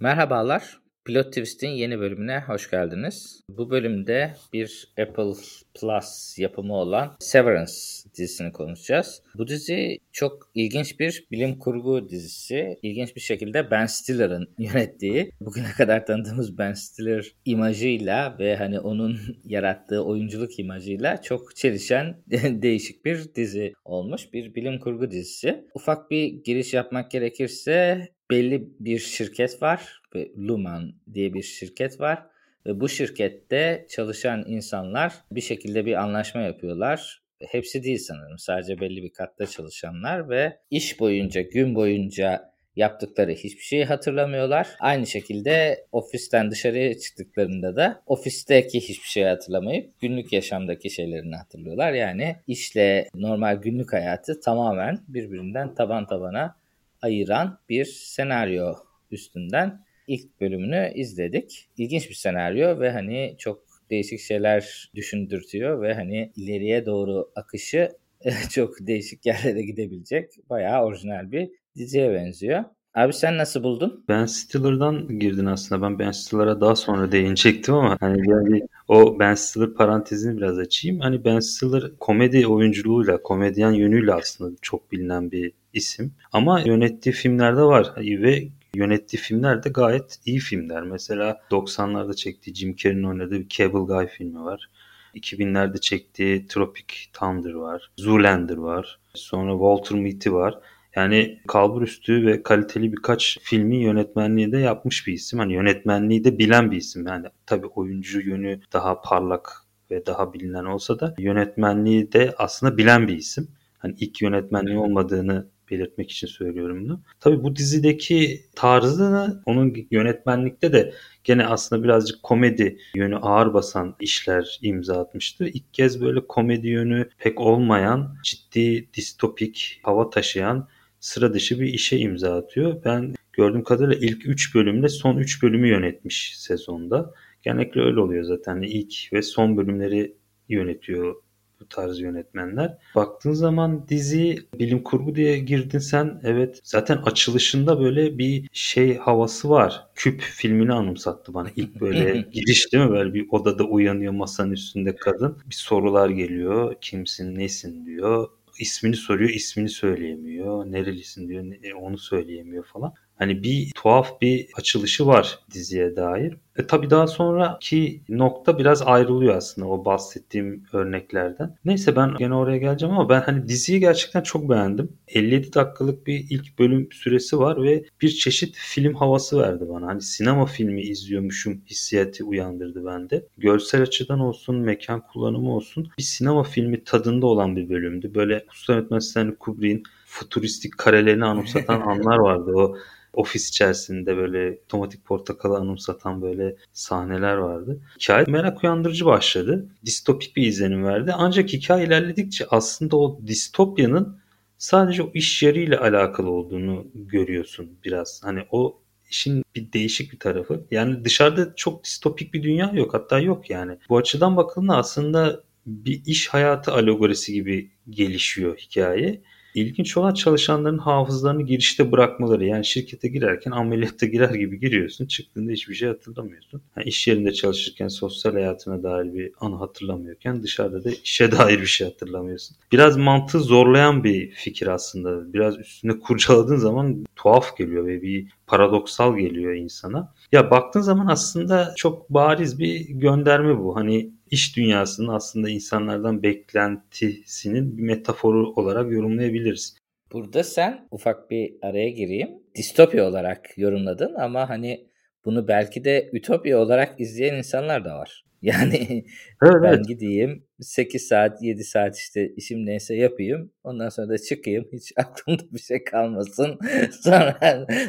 Merhabalar. Pilot Twist'in yeni bölümüne hoş geldiniz. Bu bölümde bir Apple Plus yapımı olan Severance dizisini konuşacağız. Bu dizi çok ilginç bir bilim kurgu dizisi. İlginç bir şekilde Ben Stiller'ın yönettiği, bugüne kadar tanıdığımız Ben Stiller imajıyla ve hani onun yarattığı oyunculuk imajıyla çok çelişen değişik bir dizi olmuş. Bir bilim kurgu dizisi. Ufak bir giriş yapmak gerekirse belli bir şirket var ve Luman diye bir şirket var ve bu şirkette çalışan insanlar bir şekilde bir anlaşma yapıyorlar. Hepsi değil sanırım sadece belli bir katta çalışanlar ve iş boyunca gün boyunca yaptıkları hiçbir şeyi hatırlamıyorlar. Aynı şekilde ofisten dışarıya çıktıklarında da ofisteki hiçbir şeyi hatırlamayıp günlük yaşamdaki şeylerini hatırlıyorlar. Yani işle normal günlük hayatı tamamen birbirinden taban tabana ayıran bir senaryo üstünden ilk bölümünü izledik. İlginç bir senaryo ve hani çok değişik şeyler düşündürtüyor ve hani ileriye doğru akışı çok değişik yerlere gidebilecek bayağı orijinal bir diziye benziyor. Abi sen nasıl buldun? Ben Stiller'dan girdin aslında. Ben Ben Stiller'a daha sonra değinecektim ama hani yani o Ben Stiller parantezini biraz açayım. Hani Ben Stiller komedi oyunculuğuyla, komedyen yönüyle aslında çok bilinen bir isim. Ama yönettiği filmlerde var ve yönettiği filmler de gayet iyi filmler. Mesela 90'larda çektiği Jim Carrey'in oynadığı bir Cable Guy filmi var. 2000'lerde çektiği Tropic Thunder var. Zoolander var. Sonra Walter Mitty var. Yani kalbur üstü ve kaliteli birkaç filmin yönetmenliği de yapmış bir isim. Hani yönetmenliği de bilen bir isim. Yani tabii oyuncu yönü daha parlak ve daha bilinen olsa da yönetmenliği de aslında bilen bir isim. Hani ilk yönetmenliği olmadığını belirtmek için söylüyorum bunu. Tabii bu dizideki tarzını onun yönetmenlikte de gene aslında birazcık komedi yönü ağır basan işler imza atmıştı. İlk kez böyle komedi yönü pek olmayan, ciddi distopik, hava taşıyan sıra dışı bir işe imza atıyor. Ben gördüğüm kadarıyla ilk 3 bölümle son 3 bölümü yönetmiş sezonda. Genellikle öyle oluyor zaten. İlk ve son bölümleri yönetiyor bu tarz yönetmenler. Baktığın zaman dizi bilim kurgu diye girdin sen. Evet zaten açılışında böyle bir şey havası var. Küp filmini anımsattı bana. İlk böyle giriş değil mi? Böyle bir odada uyanıyor masanın üstünde kadın. Bir sorular geliyor. Kimsin, nesin diyor ismini soruyor, ismini söyleyemiyor. Nerelisin diyor, onu söyleyemiyor falan. Hani bir tuhaf bir açılışı var diziye dair. E tabi daha sonraki nokta biraz ayrılıyor aslında o bahsettiğim örneklerden. Neyse ben gene oraya geleceğim ama ben hani diziyi gerçekten çok beğendim. 57 dakikalık bir ilk bölüm süresi var ve bir çeşit film havası verdi bana. Hani sinema filmi izliyormuşum hissiyatı uyandırdı bende. Görsel açıdan olsun, mekan kullanımı olsun bir sinema filmi tadında olan bir bölümdü. Böyle usta yönetmen Stanley Kubrick'in futuristik karelerini anımsatan anlar vardı. O ofis içerisinde böyle otomatik portakalı anımsatan böyle sahneler vardı. Hikaye merak uyandırıcı başladı. Distopik bir izlenim verdi. Ancak hikaye ilerledikçe aslında o distopyanın sadece o iş yeriyle alakalı olduğunu görüyorsun biraz. Hani o işin bir değişik bir tarafı. Yani dışarıda çok distopik bir dünya yok. Hatta yok yani. Bu açıdan bakıldığında aslında bir iş hayatı alegorisi gibi gelişiyor hikaye. İlginç olan çalışanların hafızalarını girişte bırakmaları. Yani şirkete girerken ameliyatta girer gibi giriyorsun. Çıktığında hiçbir şey hatırlamıyorsun. Yani iş yerinde çalışırken sosyal hayatına dair bir anı hatırlamıyorken dışarıda da işe dair bir şey hatırlamıyorsun. Biraz mantığı zorlayan bir fikir aslında. Biraz üstüne kurcaladığın zaman tuhaf geliyor ve bir paradoksal geliyor insana. Ya baktığın zaman aslında çok bariz bir gönderme bu. Hani iş dünyasının aslında insanlardan beklentisinin bir metaforu olarak yorumlayabiliriz. Burada sen ufak bir araya gireyim. Distopya olarak yorumladın ama hani bunu belki de ütopya olarak izleyen insanlar da var. Yani evet, ben gideyim 8 saat 7 saat işte işim neyse yapayım. Ondan sonra da çıkayım. Hiç aklımda bir şey kalmasın. sonra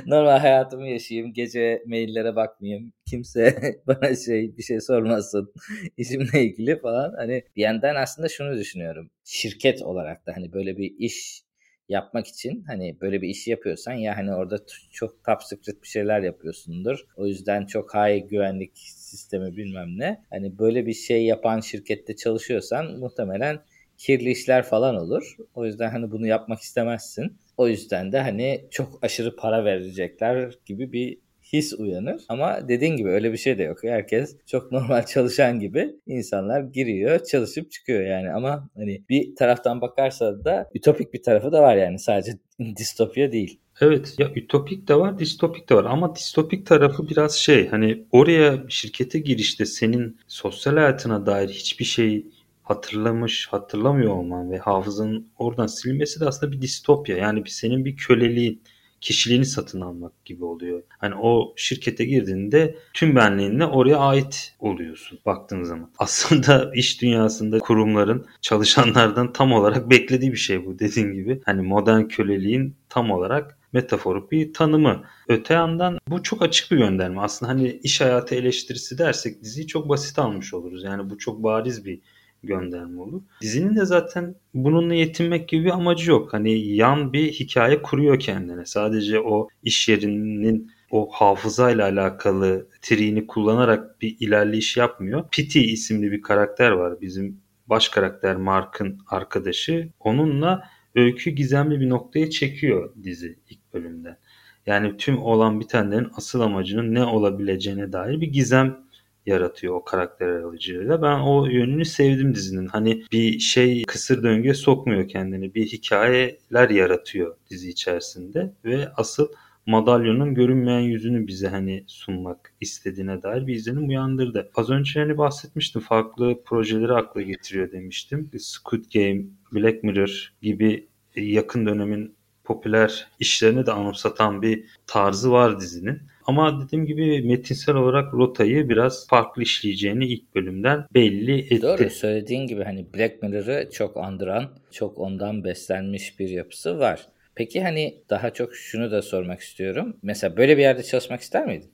normal hayatımı yaşayayım. Gece maillere bakmayayım. Kimse bana şey bir şey sormasın. işimle ilgili falan. Hani bir yandan aslında şunu düşünüyorum. Şirket olarak da hani böyle bir iş yapmak için hani böyle bir işi yapıyorsan ya hani orada çok top secret bir şeyler yapıyorsundur. O yüzden çok high güvenlik sistemi bilmem ne. Hani böyle bir şey yapan şirkette çalışıyorsan muhtemelen kirli işler falan olur. O yüzden hani bunu yapmak istemezsin. O yüzden de hani çok aşırı para verecekler gibi bir his uyanır. Ama dediğin gibi öyle bir şey de yok. Herkes çok normal çalışan gibi insanlar giriyor, çalışıp çıkıyor yani. Ama hani bir taraftan bakarsa da ütopik bir tarafı da var yani. Sadece distopya değil. Evet ya ütopik de var distopik de var ama distopik tarafı biraz şey hani oraya şirkete girişte senin sosyal hayatına dair hiçbir şey hatırlamış, hatırlamıyor olman ve hafızanın oradan silmesi de aslında bir distopya. Yani bir senin bir köleliğin, kişiliğini satın almak gibi oluyor. Hani o şirkete girdiğinde tüm benliğinle oraya ait oluyorsun baktığın zaman. Aslında iş dünyasında kurumların çalışanlardan tam olarak beklediği bir şey bu dediğin gibi. Hani modern köleliğin tam olarak metaforik bir tanımı. Öte yandan bu çok açık bir gönderme. Aslında hani iş hayatı eleştirisi dersek diziyi çok basit almış oluruz. Yani bu çok bariz bir gönderme olur. Dizinin de zaten bununla yetinmek gibi bir amacı yok. Hani yan bir hikaye kuruyor kendine. Sadece o iş yerinin o hafızayla alakalı triğini kullanarak bir ilerleyiş yapmıyor. Pity isimli bir karakter var. Bizim baş karakter Mark'ın arkadaşı. Onunla öykü gizemli bir noktaya çekiyor dizi ilk bölümde. Yani tüm olan bitenlerin asıl amacının ne olabileceğine dair bir gizem yaratıyor o karakter aracılığıyla. Ben o yönünü sevdim dizinin. Hani bir şey kısır döngüye sokmuyor kendini. Bir hikayeler yaratıyor dizi içerisinde ve asıl madalyonun görünmeyen yüzünü bize hani sunmak istediğine dair bir izlenim uyandırdı. Az önce hani bahsetmiştim farklı projeleri akla getiriyor demiştim. Squid Game, Black Mirror gibi yakın dönemin popüler işlerini de anımsatan bir tarzı var dizinin. Ama dediğim gibi metinsel olarak rotayı biraz farklı işleyeceğini ilk bölümden belli etti. Doğru söylediğin gibi hani Black Mirror'ı çok andıran, çok ondan beslenmiş bir yapısı var. Peki hani daha çok şunu da sormak istiyorum. Mesela böyle bir yerde çalışmak ister miydin?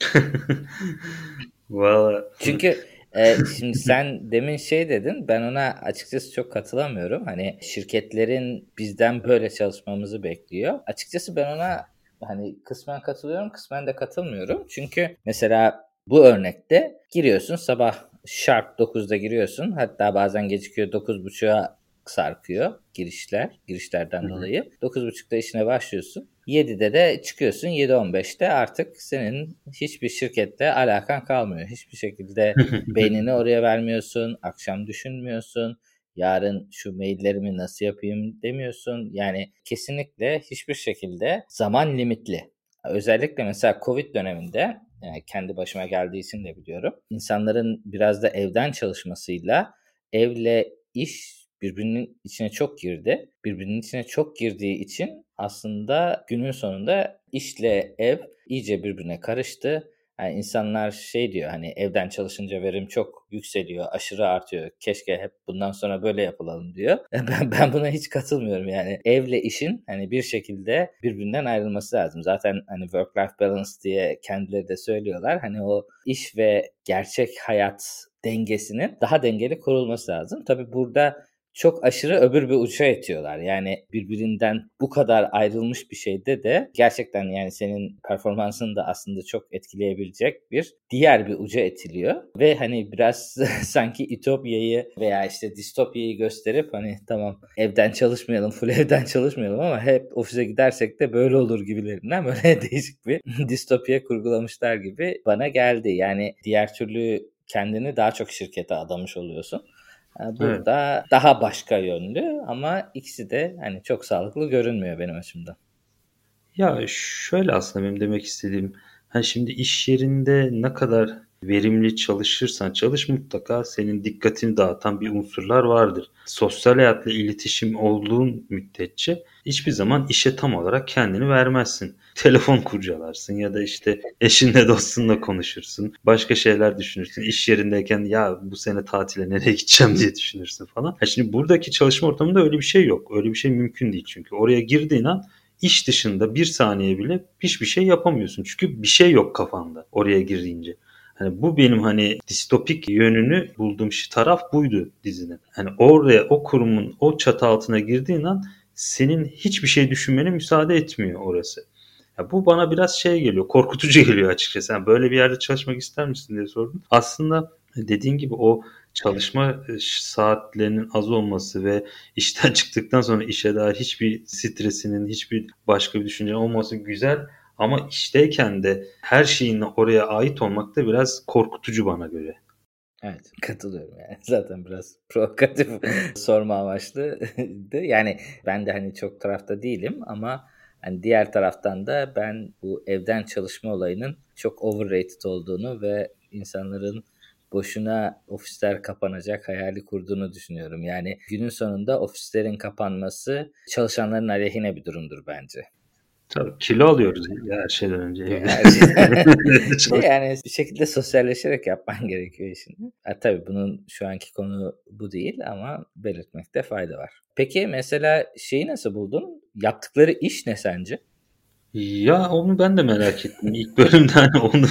Valla. Çünkü e, şimdi sen demin şey dedin ben ona açıkçası çok katılamıyorum. Hani şirketlerin bizden böyle çalışmamızı bekliyor. Açıkçası ben ona hani kısmen katılıyorum kısmen de katılmıyorum. Çünkü mesela bu örnekte giriyorsun sabah sharp 9'da giriyorsun. Hatta bazen gecikiyor 9.30'a sarkıyor girişler, girişlerden Hı-hı. dolayı. 9.30'da işine başlıyorsun. 7'de de çıkıyorsun. 7.15'te artık senin hiçbir şirkette alakan kalmıyor. Hiçbir şekilde beynini oraya vermiyorsun. Akşam düşünmüyorsun. Yarın şu maillerimi nasıl yapayım demiyorsun. Yani kesinlikle hiçbir şekilde zaman limitli. Özellikle mesela Covid döneminde yani kendi başıma geldiği için de biliyorum. İnsanların biraz da evden çalışmasıyla evle iş birbirinin içine çok girdi. Birbirinin içine çok girdiği için aslında günün sonunda işle ev iyice birbirine karıştı. Yani insanlar şey diyor hani evden çalışınca verim çok yükseliyor, aşırı artıyor. Keşke hep bundan sonra böyle yapılalım diyor. Ben, ben buna hiç katılmıyorum yani. Evle işin hani bir şekilde birbirinden ayrılması lazım. Zaten hani work life balance diye kendileri de söylüyorlar. Hani o iş ve gerçek hayat dengesinin daha dengeli kurulması lazım. Tabii burada çok aşırı öbür bir uça itiyorlar. Yani birbirinden bu kadar ayrılmış bir şeyde de gerçekten yani senin performansını da aslında çok etkileyebilecek bir diğer bir uca etiliyor. Ve hani biraz sanki ütopyayı veya işte distopyayı gösterip hani tamam evden çalışmayalım, full evden çalışmayalım ama hep ofise gidersek de böyle olur gibilerinden böyle değişik bir distopya kurgulamışlar gibi bana geldi. Yani diğer türlü kendini daha çok şirkete adamış oluyorsun. Burada evet. daha başka yönlü ama ikisi de hani çok sağlıklı görünmüyor benim açımdan. Ya şöyle aslında benim demek istediğim hani şimdi iş yerinde ne kadar verimli çalışırsan çalış mutlaka senin dikkatini dağıtan bir unsurlar vardır. Sosyal hayatla iletişim olduğun müddetçe hiçbir zaman işe tam olarak kendini vermezsin. Telefon kurcalarsın ya da işte eşinle dostunla konuşursun. Başka şeyler düşünürsün. İş yerindeyken ya bu sene tatile nereye gideceğim diye düşünürsün falan. Ha şimdi buradaki çalışma ortamında öyle bir şey yok. Öyle bir şey mümkün değil çünkü. Oraya girdiğin an iş dışında bir saniye bile hiçbir şey yapamıyorsun. Çünkü bir şey yok kafanda oraya girdiğince. Hani bu benim hani distopik yönünü bulduğum taraf buydu dizinin. Hani oraya o kurumun o çatı altına girdiğin an senin hiçbir şey düşünmene müsaade etmiyor orası. Ya bu bana biraz şey geliyor, korkutucu geliyor açıkçası. Yani böyle bir yerde çalışmak ister misin diye sordum. Aslında dediğin gibi o çalışma e, saatlerinin az olması ve işten çıktıktan sonra işe dair hiçbir stresinin, hiçbir başka bir düşüncenin olması güzel Ama işteyken de her şeyin oraya ait olmak da biraz korkutucu bana göre. Evet katılıyorum yani zaten biraz provokatif sorma amaçlı yani ben de hani çok tarafta değilim ama hani diğer taraftan da ben bu evden çalışma olayının çok overrated olduğunu ve insanların boşuna ofisler kapanacak hayali kurduğunu düşünüyorum. Yani günün sonunda ofislerin kapanması çalışanların aleyhine bir durumdur bence. Tabii kilo alıyoruz her şeyden önce. Şey, yani bir şekilde sosyalleşerek yapman gerekiyor işini. Ha, tabii bunun şu anki konu bu değil ama belirtmekte fayda var. Peki mesela şeyi nasıl buldun? Yaptıkları iş ne sence? Ya onu ben de merak ettim. İlk bölümden onu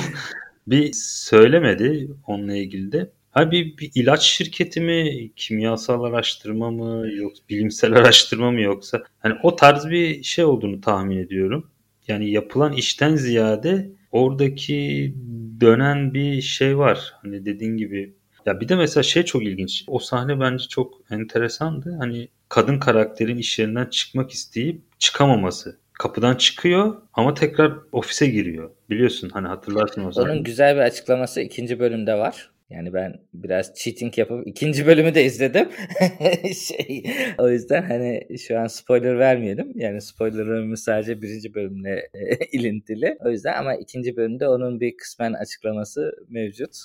bir söylemedi onunla ilgili de. Ha bir, bir ilaç şirketi mi, kimyasal araştırma mı, yok bilimsel araştırma mı yoksa hani o tarz bir şey olduğunu tahmin ediyorum. Yani yapılan işten ziyade oradaki dönen bir şey var. Hani dediğin gibi ya bir de mesela şey çok ilginç. O sahne bence çok enteresandı. Hani kadın karakterin iş yerinden çıkmak isteyip çıkamaması kapıdan çıkıyor ama tekrar ofise giriyor. Biliyorsun hani hatırlarsın o zaman. Onun güzel bir açıklaması ikinci bölümde var. Yani ben biraz cheating yapıp ikinci bölümü de izledim. şey, o yüzden hani şu an spoiler vermeyelim. Yani spoilerlarımız sadece birinci bölümle ilintili. O yüzden ama ikinci bölümde onun bir kısmen açıklaması mevcut.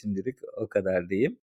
Şimdilik o kadar diyeyim.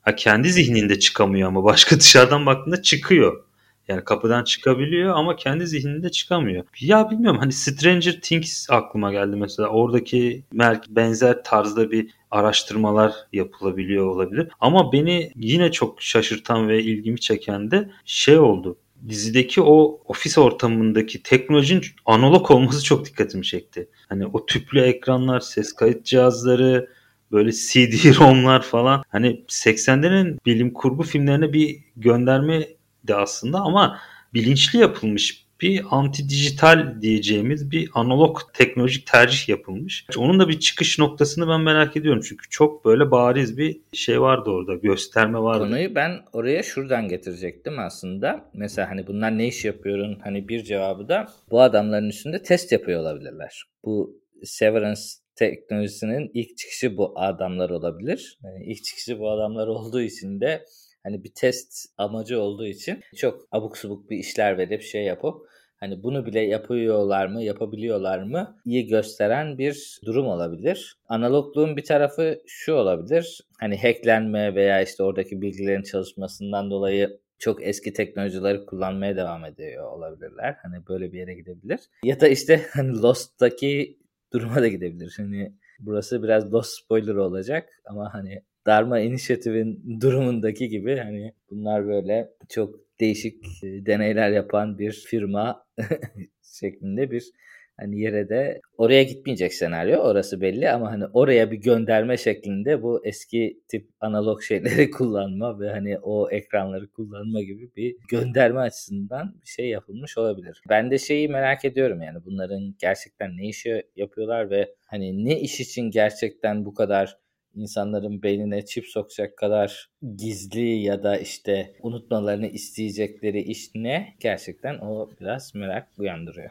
Ha, kendi zihninde çıkamıyor ama başka dışarıdan baktığında çıkıyor. Yani kapıdan çıkabiliyor ama kendi zihninde çıkamıyor. Ya bilmiyorum hani Stranger Things aklıma geldi mesela. Oradaki benzer tarzda bir araştırmalar yapılabiliyor olabilir. Ama beni yine çok şaşırtan ve ilgimi çeken de şey oldu dizideki o ofis ortamındaki teknolojinin analog olması çok dikkatimi çekti. Hani o tüplü ekranlar, ses kayıt cihazları, böyle CD-ROM'lar falan. Hani 80'lerin bilim kurgu filmlerine bir gönderme de aslında ama bilinçli yapılmış bir anti dijital diyeceğimiz bir analog teknolojik tercih yapılmış. Onun da bir çıkış noktasını ben merak ediyorum. Çünkü çok böyle bariz bir şey vardı orada. Gösterme vardı. Konuyu ben oraya şuradan getirecektim aslında. Mesela hani bunlar ne iş yapıyorun hani bir cevabı da bu adamların üstünde test yapıyor olabilirler. Bu Severance teknolojisinin ilk çıkışı bu adamlar olabilir. Yani ilk çıkışı bu adamlar olduğu için de hani bir test amacı olduğu için çok abuk subuk bir işler verip şey yapıp hani bunu bile yapıyorlar mı, yapabiliyorlar mı iyi gösteren bir durum olabilir. Analogluğun bir tarafı şu olabilir. Hani hacklenme veya işte oradaki bilgilerin çalışmasından dolayı çok eski teknolojileri kullanmaya devam ediyor olabilirler. Hani böyle bir yere gidebilir. Ya da işte hani Lost'taki duruma da gidebilir. Hani burası biraz Lost spoiler olacak ama hani Dharma Initiative'in durumundaki gibi hani bunlar böyle çok değişik e, deneyler yapan bir firma şeklinde bir hani yere de oraya gitmeyecek senaryo orası belli ama hani oraya bir gönderme şeklinde bu eski tip analog şeyleri kullanma ve hani o ekranları kullanma gibi bir gönderme açısından bir şey yapılmış olabilir. Ben de şeyi merak ediyorum yani bunların gerçekten ne işi yapıyorlar ve hani ne iş için gerçekten bu kadar insanların beynine çip sokacak kadar gizli ya da işte unutmalarını isteyecekleri iş ne? Gerçekten o biraz merak uyandırıyor.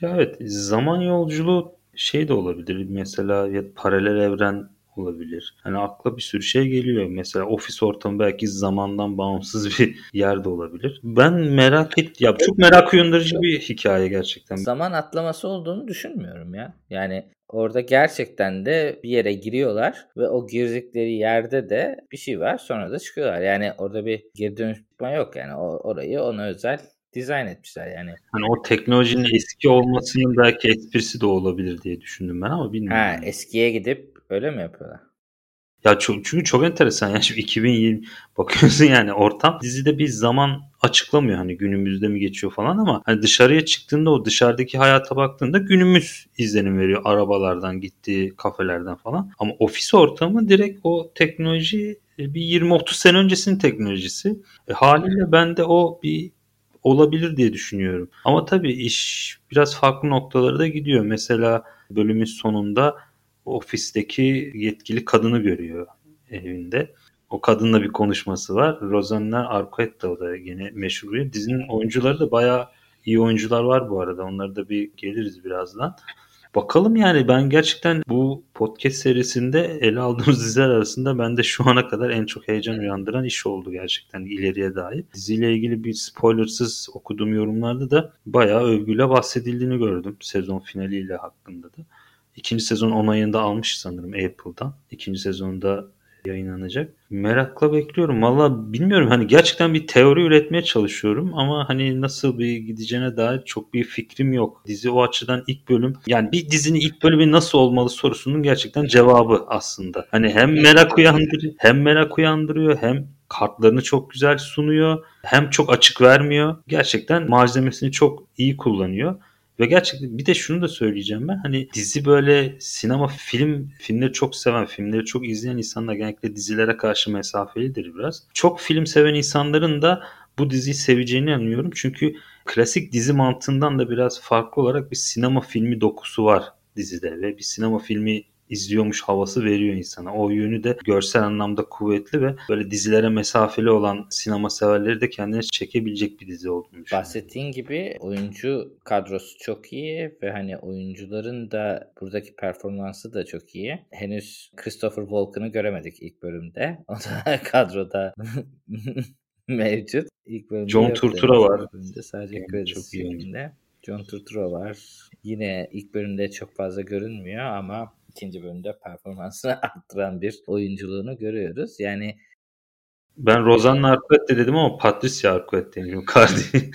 Ya evet zaman yolculuğu şey de olabilir. Mesela ya paralel evren olabilir. Hani akla bir sürü şey geliyor. Mesela ofis ortamı belki zamandan bağımsız bir yerde olabilir. Ben merak et ya çok merak uyandırıcı bir hikaye gerçekten. Zaman atlaması olduğunu düşünmüyorum ya. Yani Orada gerçekten de bir yere giriyorlar ve o girdikleri yerde de bir şey var sonra da çıkıyorlar. Yani orada bir geri dönüşme yok yani o, orayı ona özel dizayn etmişler yani. Hani o teknolojinin eski olmasının belki esprisi de olabilir diye düşündüm ben ama bilmiyorum. Ha, eskiye gidip öyle mi yapıyorlar? Ya çünkü çok enteresan. Yani şimdi 2020 bakıyorsun yani ortam dizide bir zaman açıklamıyor hani günümüzde mi geçiyor falan ama hani dışarıya çıktığında o dışarıdaki hayata baktığında günümüz izlenim veriyor arabalardan gittiği kafelerden falan ama ofis ortamı direkt o teknoloji e, bir 20-30 sene öncesinin teknolojisi. E, haliyle ben de o bir olabilir diye düşünüyorum. Ama tabii iş biraz farklı noktalara da gidiyor. Mesela bölümün sonunda ofisteki yetkili kadını görüyor evinde. O kadınla bir konuşması var. Rosanna Arquette o da yine meşhur bir. Dizinin oyuncuları da bayağı iyi oyuncular var bu arada. Onları da bir geliriz birazdan. Bakalım yani ben gerçekten bu podcast serisinde ele aldığımız diziler arasında bende şu ana kadar en çok heyecan uyandıran iş oldu gerçekten ileriye dair. Diziyle ilgili bir spoilersız okuduğum yorumlarda da bayağı övgüyle bahsedildiğini gördüm sezon finaliyle hakkında da. İkinci sezon onayında almış sanırım Apple'dan. İkinci sezonda yayınlanacak. Merakla bekliyorum. Valla bilmiyorum hani gerçekten bir teori üretmeye çalışıyorum ama hani nasıl bir gideceğine dair çok bir fikrim yok. Dizi o açıdan ilk bölüm yani bir dizinin ilk bölümü nasıl olmalı sorusunun gerçekten cevabı aslında. Hani hem merak uyandırıyor hem merak uyandırıyor hem kartlarını çok güzel sunuyor. Hem çok açık vermiyor. Gerçekten malzemesini çok iyi kullanıyor. Ve gerçekten bir de şunu da söyleyeceğim ben. Hani dizi böyle sinema, film, filmleri çok seven, filmleri çok izleyen insanlar genellikle dizilere karşı mesafelidir biraz. Çok film seven insanların da bu diziyi seveceğini anlıyorum. Çünkü klasik dizi mantığından da biraz farklı olarak bir sinema filmi dokusu var dizide ve bir sinema filmi izliyormuş havası veriyor insana. O yönü de görsel anlamda kuvvetli ve böyle dizilere mesafeli olan sinema severleri de kendine çekebilecek bir dizi olduğunu düşünüyorum. Bahsettiğin gibi oyuncu kadrosu çok iyi ve hani oyuncuların da buradaki performansı da çok iyi. Henüz Christopher Walken'ı göremedik ilk bölümde. O da kadroda mevcut. İlk bölümde John Turturro var. Bölümde sadece yani çok iyi. John Turturro var. Yine ilk bölümde çok fazla görünmüyor ama ikinci bölümde performansını arttıran bir oyunculuğunu görüyoruz. Yani ben Rosanna Arquette dedim ama Patricia Arquette deniyor. Cardi.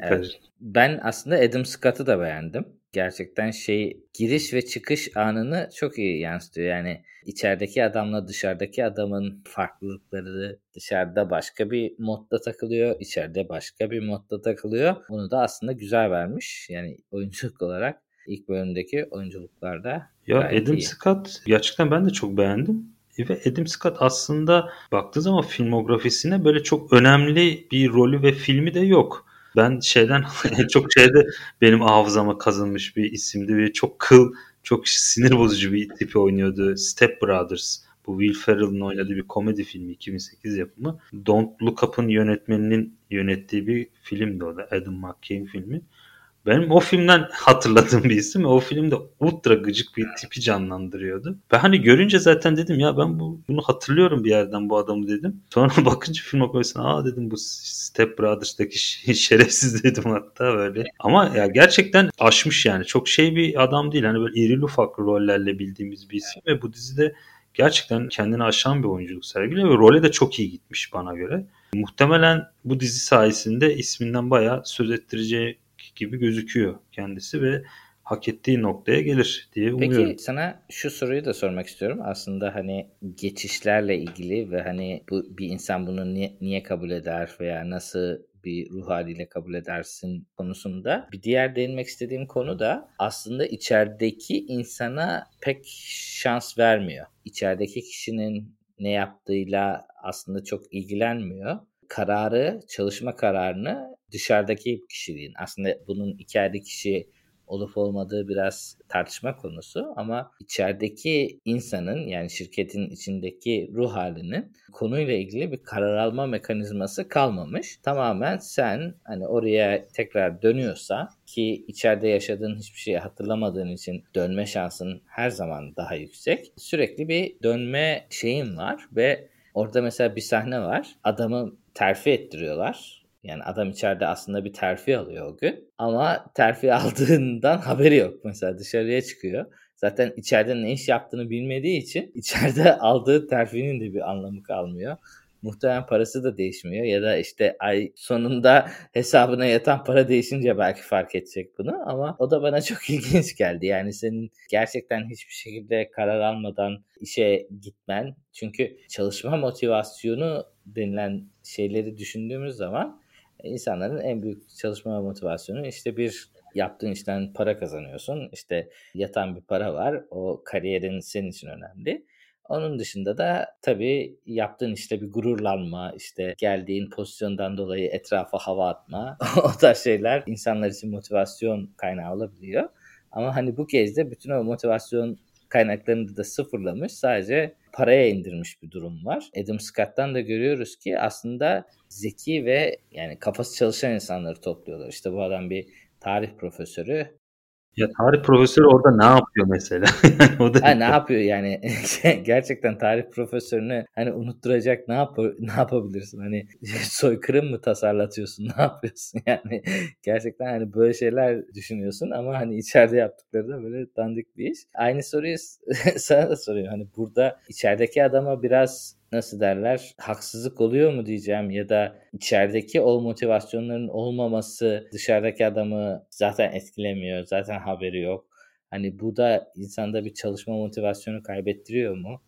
evet. Ben aslında Adam Scott'ı da beğendim. Gerçekten şey giriş ve çıkış anını çok iyi yansıtıyor. Yani içerideki adamla dışarıdaki adamın farklılıkları dışarıda başka bir modda takılıyor. içeride başka bir modda takılıyor. Bunu da aslında güzel vermiş. Yani oyunculuk olarak ilk bölümdeki oyunculuklarda. Ya Adam iyi. Scott gerçekten ben de çok beğendim. Ve Adam Scott aslında baktığı zaman filmografisine böyle çok önemli bir rolü ve filmi de yok. Ben şeyden çok şeyde benim hafızama kazınmış bir isimdi ve çok kıl, çok sinir bozucu bir tipi oynuyordu. Step Brothers. Bu Will Ferrell'ın oynadığı bir komedi filmi 2008 yapımı. Don't Look Up'ın yönetmeninin yönettiği bir filmdi o da. Adam McKay filmi. Benim o filmden hatırladığım bir isim. O filmde ultra gıcık bir tipi canlandırıyordu. Ben hani görünce zaten dedim ya ben bu, bunu hatırlıyorum bir yerden bu adamı dedim. Sonra bakınca film okursun aa dedim bu Step Brothers'daki şerefsiz dedim hatta böyle. Ama ya gerçekten aşmış yani. Çok şey bir adam değil. Hani böyle irili ufaklı rollerle bildiğimiz bir isim ve bu dizide gerçekten kendini aşan bir oyunculuk sergiliyor ve role de çok iyi gitmiş bana göre. Muhtemelen bu dizi sayesinde isminden bayağı söz ettireceği gibi gözüküyor kendisi ve hak ettiği noktaya gelir diye umuyorum. Peki sana şu soruyu da sormak istiyorum. Aslında hani geçişlerle ilgili ve hani bu bir insan bunu niye, niye kabul eder veya nasıl bir ruh haliyle kabul edersin konusunda. Bir diğer değinmek istediğim konu da aslında içerideki insana pek şans vermiyor. İçerideki kişinin ne yaptığıyla aslında çok ilgilenmiyor. Kararı, çalışma kararını dışarıdaki kişiliğin aslında bunun içerideki kişi olup olmadığı biraz tartışma konusu ama içerideki insanın yani şirketin içindeki ruh halinin konuyla ilgili bir karar alma mekanizması kalmamış. Tamamen sen hani oraya tekrar dönüyorsa ki içeride yaşadığın hiçbir şeyi hatırlamadığın için dönme şansın her zaman daha yüksek. Sürekli bir dönme şeyin var ve orada mesela bir sahne var. Adamı terfi ettiriyorlar yani adam içeride aslında bir terfi alıyor o gün. Ama terfi aldığından haberi yok. Mesela dışarıya çıkıyor. Zaten içeride ne iş yaptığını bilmediği için içeride aldığı terfinin de bir anlamı kalmıyor. Muhtemelen parası da değişmiyor ya da işte ay sonunda hesabına yatan para değişince belki fark edecek bunu ama o da bana çok ilginç geldi. Yani senin gerçekten hiçbir şekilde karar almadan işe gitmen çünkü çalışma motivasyonu denilen şeyleri düşündüğümüz zaman insanların en büyük çalışma motivasyonu işte bir yaptığın işten para kazanıyorsun. İşte yatan bir para var. O kariyerin senin için önemli. Onun dışında da tabii yaptığın işte bir gururlanma, işte geldiğin pozisyondan dolayı etrafa hava atma, o tarz şeyler insanlar için motivasyon kaynağı olabiliyor. Ama hani bu kez de bütün o motivasyon kaynaklarını da sıfırlamış. Sadece paraya indirmiş bir durum var. Adam Scott'tan da görüyoruz ki aslında zeki ve yani kafası çalışan insanları topluyorlar. İşte bu adam bir tarih profesörü. Ya tarih profesörü orada ne yapıyor mesela? o da ha, ne yapıyor yani? Gerçekten tarih profesörünü hani unutturacak ne yap ne yapabilirsin? Hani soykırım mı tasarlatıyorsun? Ne yapıyorsun? Yani gerçekten hani böyle şeyler düşünüyorsun ama hani içeride yaptıkları da böyle dandik bir iş. Aynı soruyu sana da soruyorum. Hani burada içerideki adama biraz nasıl derler haksızlık oluyor mu diyeceğim ya da içerideki o motivasyonların olmaması dışarıdaki adamı zaten etkilemiyor. Zaten haberi yok. Hani bu da insanda bir çalışma motivasyonu kaybettiriyor mu?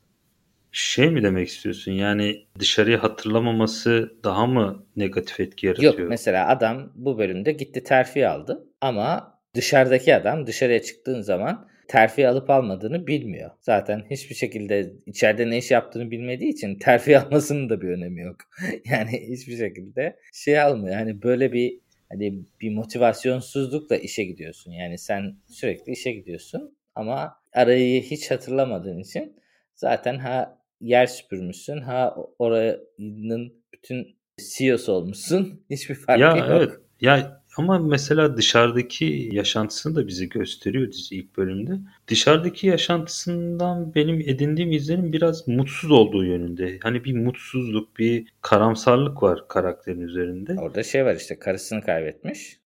Şey mi demek istiyorsun? Yani dışarıya hatırlamaması daha mı negatif etki yaratıyor? Yok mesela adam bu bölümde gitti terfi aldı ama dışarıdaki adam dışarıya çıktığın zaman terfi alıp almadığını bilmiyor. Zaten hiçbir şekilde içeride ne iş yaptığını bilmediği için terfi almasının da bir önemi yok. yani hiçbir şekilde şey almıyor. Hani böyle bir hani bir motivasyonsuzlukla işe gidiyorsun. Yani sen sürekli işe gidiyorsun ama arayı hiç hatırlamadığın için zaten ha yer süpürmüşsün ha oranın bütün CEO'su olmuşsun. Hiçbir farkı ya, yok. Evet. Ya ama mesela dışarıdaki yaşantısını da bize gösteriyor dizi ilk bölümde. Dışarıdaki yaşantısından benim edindiğim izlenim biraz mutsuz olduğu yönünde. Hani bir mutsuzluk, bir karamsarlık var karakterin üzerinde. Orada şey var işte karısını kaybetmiş.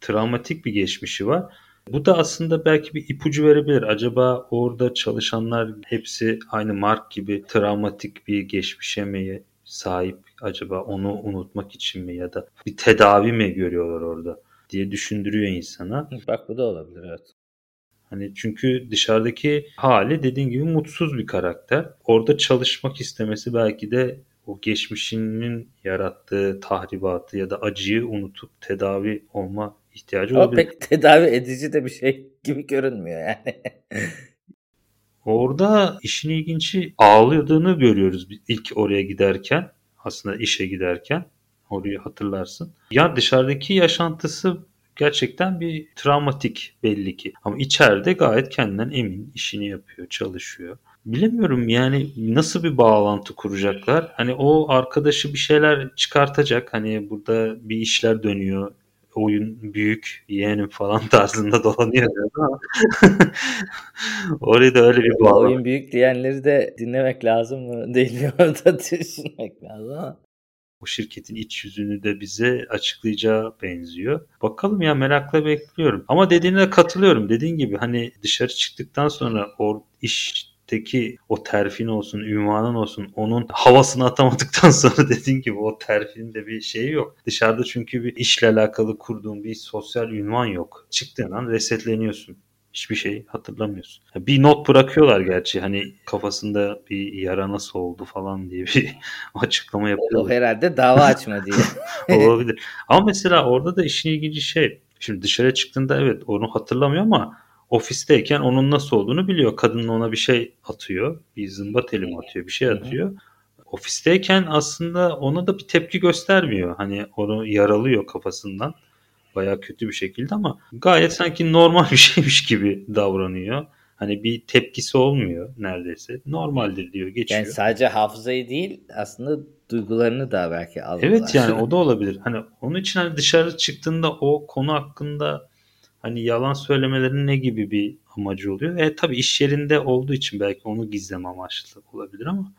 Travmatik bir geçmişi var. Bu da aslında belki bir ipucu verebilir. Acaba orada çalışanlar hepsi aynı Mark gibi travmatik bir geçmişe mi sahip acaba onu unutmak için mi ya da bir tedavi mi görüyorlar orada diye düşündürüyor insana. Bak bu da olabilir evet. Hani çünkü dışarıdaki hali dediğin gibi mutsuz bir karakter. Orada çalışmak istemesi belki de o geçmişinin yarattığı tahribatı ya da acıyı unutup tedavi olma ihtiyacı Ama olabilir. pek tedavi edici de bir şey gibi görünmüyor yani. Orada işin ilginci ağladığını görüyoruz ilk oraya giderken. Aslında işe giderken. Orayı hatırlarsın. Ya dışarıdaki yaşantısı gerçekten bir travmatik belli ki. Ama içeride gayet kendinden emin. işini yapıyor, çalışıyor. Bilemiyorum yani nasıl bir bağlantı kuracaklar. Hani o arkadaşı bir şeyler çıkartacak. Hani burada bir işler dönüyor oyun büyük yeğenim falan tarzında dolanıyor ama orada da öyle bir bağlı. Oyun büyük diyenleri de dinlemek lazım mı değil mi orada düşünmek lazım ama. O şirketin iç yüzünü de bize açıklayacağı benziyor. Bakalım ya merakla bekliyorum. Ama dediğine katılıyorum. Dediğin gibi hani dışarı çıktıktan sonra o iş teki o terfin olsun, ünvanın olsun onun havasını atamadıktan sonra dediğin gibi o terfinin de bir şeyi yok. Dışarıda çünkü bir işle alakalı kurduğun bir sosyal ünvan yok. Çıktığın an resetleniyorsun. Hiçbir şey hatırlamıyorsun. Bir not bırakıyorlar gerçi hani kafasında bir yara nasıl oldu falan diye bir açıklama yapıyorlar. O herhalde dava açma diye. Olabilir. Ama mesela orada da işin ilginci şey Şimdi dışarı çıktığında evet onu hatırlamıyor ama ofisteyken onun nasıl olduğunu biliyor. Kadın ona bir şey atıyor. Bir zımba telim atıyor. Bir şey atıyor. Ofisteyken aslında ona da bir tepki göstermiyor. Hani onu yaralıyor kafasından. Baya kötü bir şekilde ama gayet sanki normal bir şeymiş gibi davranıyor. Hani bir tepkisi olmuyor neredeyse. Normaldir diyor geçiyor. Yani sadece hafızayı değil aslında duygularını da belki alıyorlar. Evet yani o da olabilir. Hani onun için hani dışarı çıktığında o konu hakkında hani yalan söylemelerin ne gibi bir amacı oluyor? E tabii iş yerinde olduğu için belki onu gizleme amaçlı olabilir ama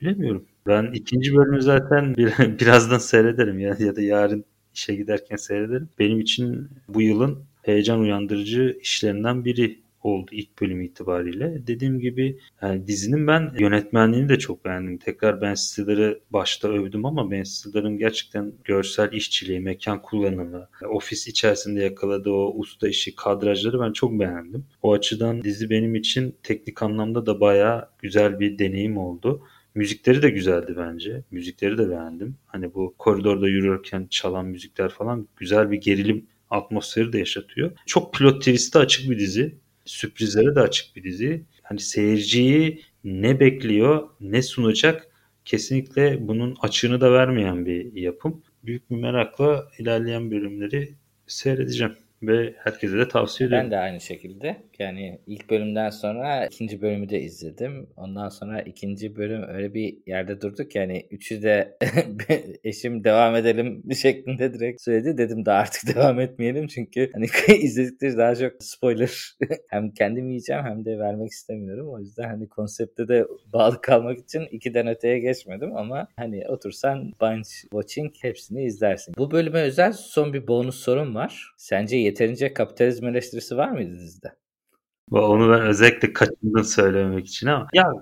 bilemiyorum. Ben ikinci bölümü zaten bir, birazdan seyrederim ya, ya da yarın işe giderken seyrederim. Benim için bu yılın heyecan uyandırıcı işlerinden biri oldu ilk bölüm itibariyle. Dediğim gibi yani dizinin ben yönetmenliğini de çok beğendim. Tekrar Ben Stiller'ı başta övdüm ama Ben Stiller'ın gerçekten görsel işçiliği, mekan kullanımı, ofis içerisinde yakaladığı o usta işi, kadrajları ben çok beğendim. O açıdan dizi benim için teknik anlamda da bayağı güzel bir deneyim oldu. Müzikleri de güzeldi bence. Müzikleri de beğendim. Hani bu koridorda yürürken çalan müzikler falan güzel bir gerilim atmosferi de yaşatıyor. Çok plot twist'e açık bir dizi sürprizlere de açık bir dizi. Hani seyirciyi ne bekliyor, ne sunacak kesinlikle bunun açığını da vermeyen bir yapım. Büyük bir merakla ilerleyen bölümleri seyredeceğim. Ve herkese de tavsiye ederim. Ben de aynı şekilde. Yani ilk bölümden sonra ikinci bölümü de izledim. Ondan sonra ikinci bölüm öyle bir yerde durduk yani üçü de eşim devam edelim bir şeklinde direkt söyledi. Dedim de artık devam etmeyelim çünkü hani izledikleri daha çok spoiler hem kendim yiyeceğim hem de vermek istemiyorum. O yüzden hani konsepte de bağlı kalmak için ikiden öteye geçmedim ama hani otursan binge watching hepsini izlersin. Bu bölüme özel son bir bonus sorum var. Sence yeterince kapitalizm eleştirisi var mıydı dizide? Onu ben özellikle kaçındım söylemek için ama ya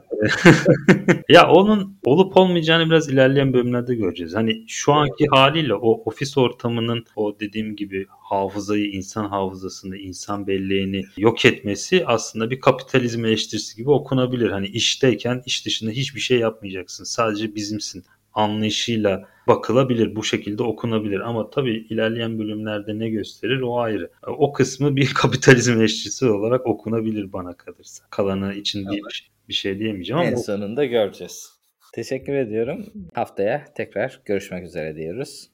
ya onun olup olmayacağını biraz ilerleyen bölümlerde göreceğiz. Hani şu anki haliyle o ofis ortamının o dediğim gibi hafızayı, insan hafızasını, insan belleğini yok etmesi aslında bir kapitalizm eleştirisi gibi okunabilir. Hani işteyken iş dışında hiçbir şey yapmayacaksın. Sadece bizimsin anlayışıyla bakılabilir. Bu şekilde okunabilir. Ama tabii ilerleyen bölümlerde ne gösterir o ayrı. O kısmı bir kapitalizm eleştirisi olarak okunabilir bana kalırsa. Kalanı için bir, bir şey diyemeyeceğim ama. En sonunda göreceğiz. Teşekkür ediyorum. Haftaya tekrar görüşmek üzere diyoruz.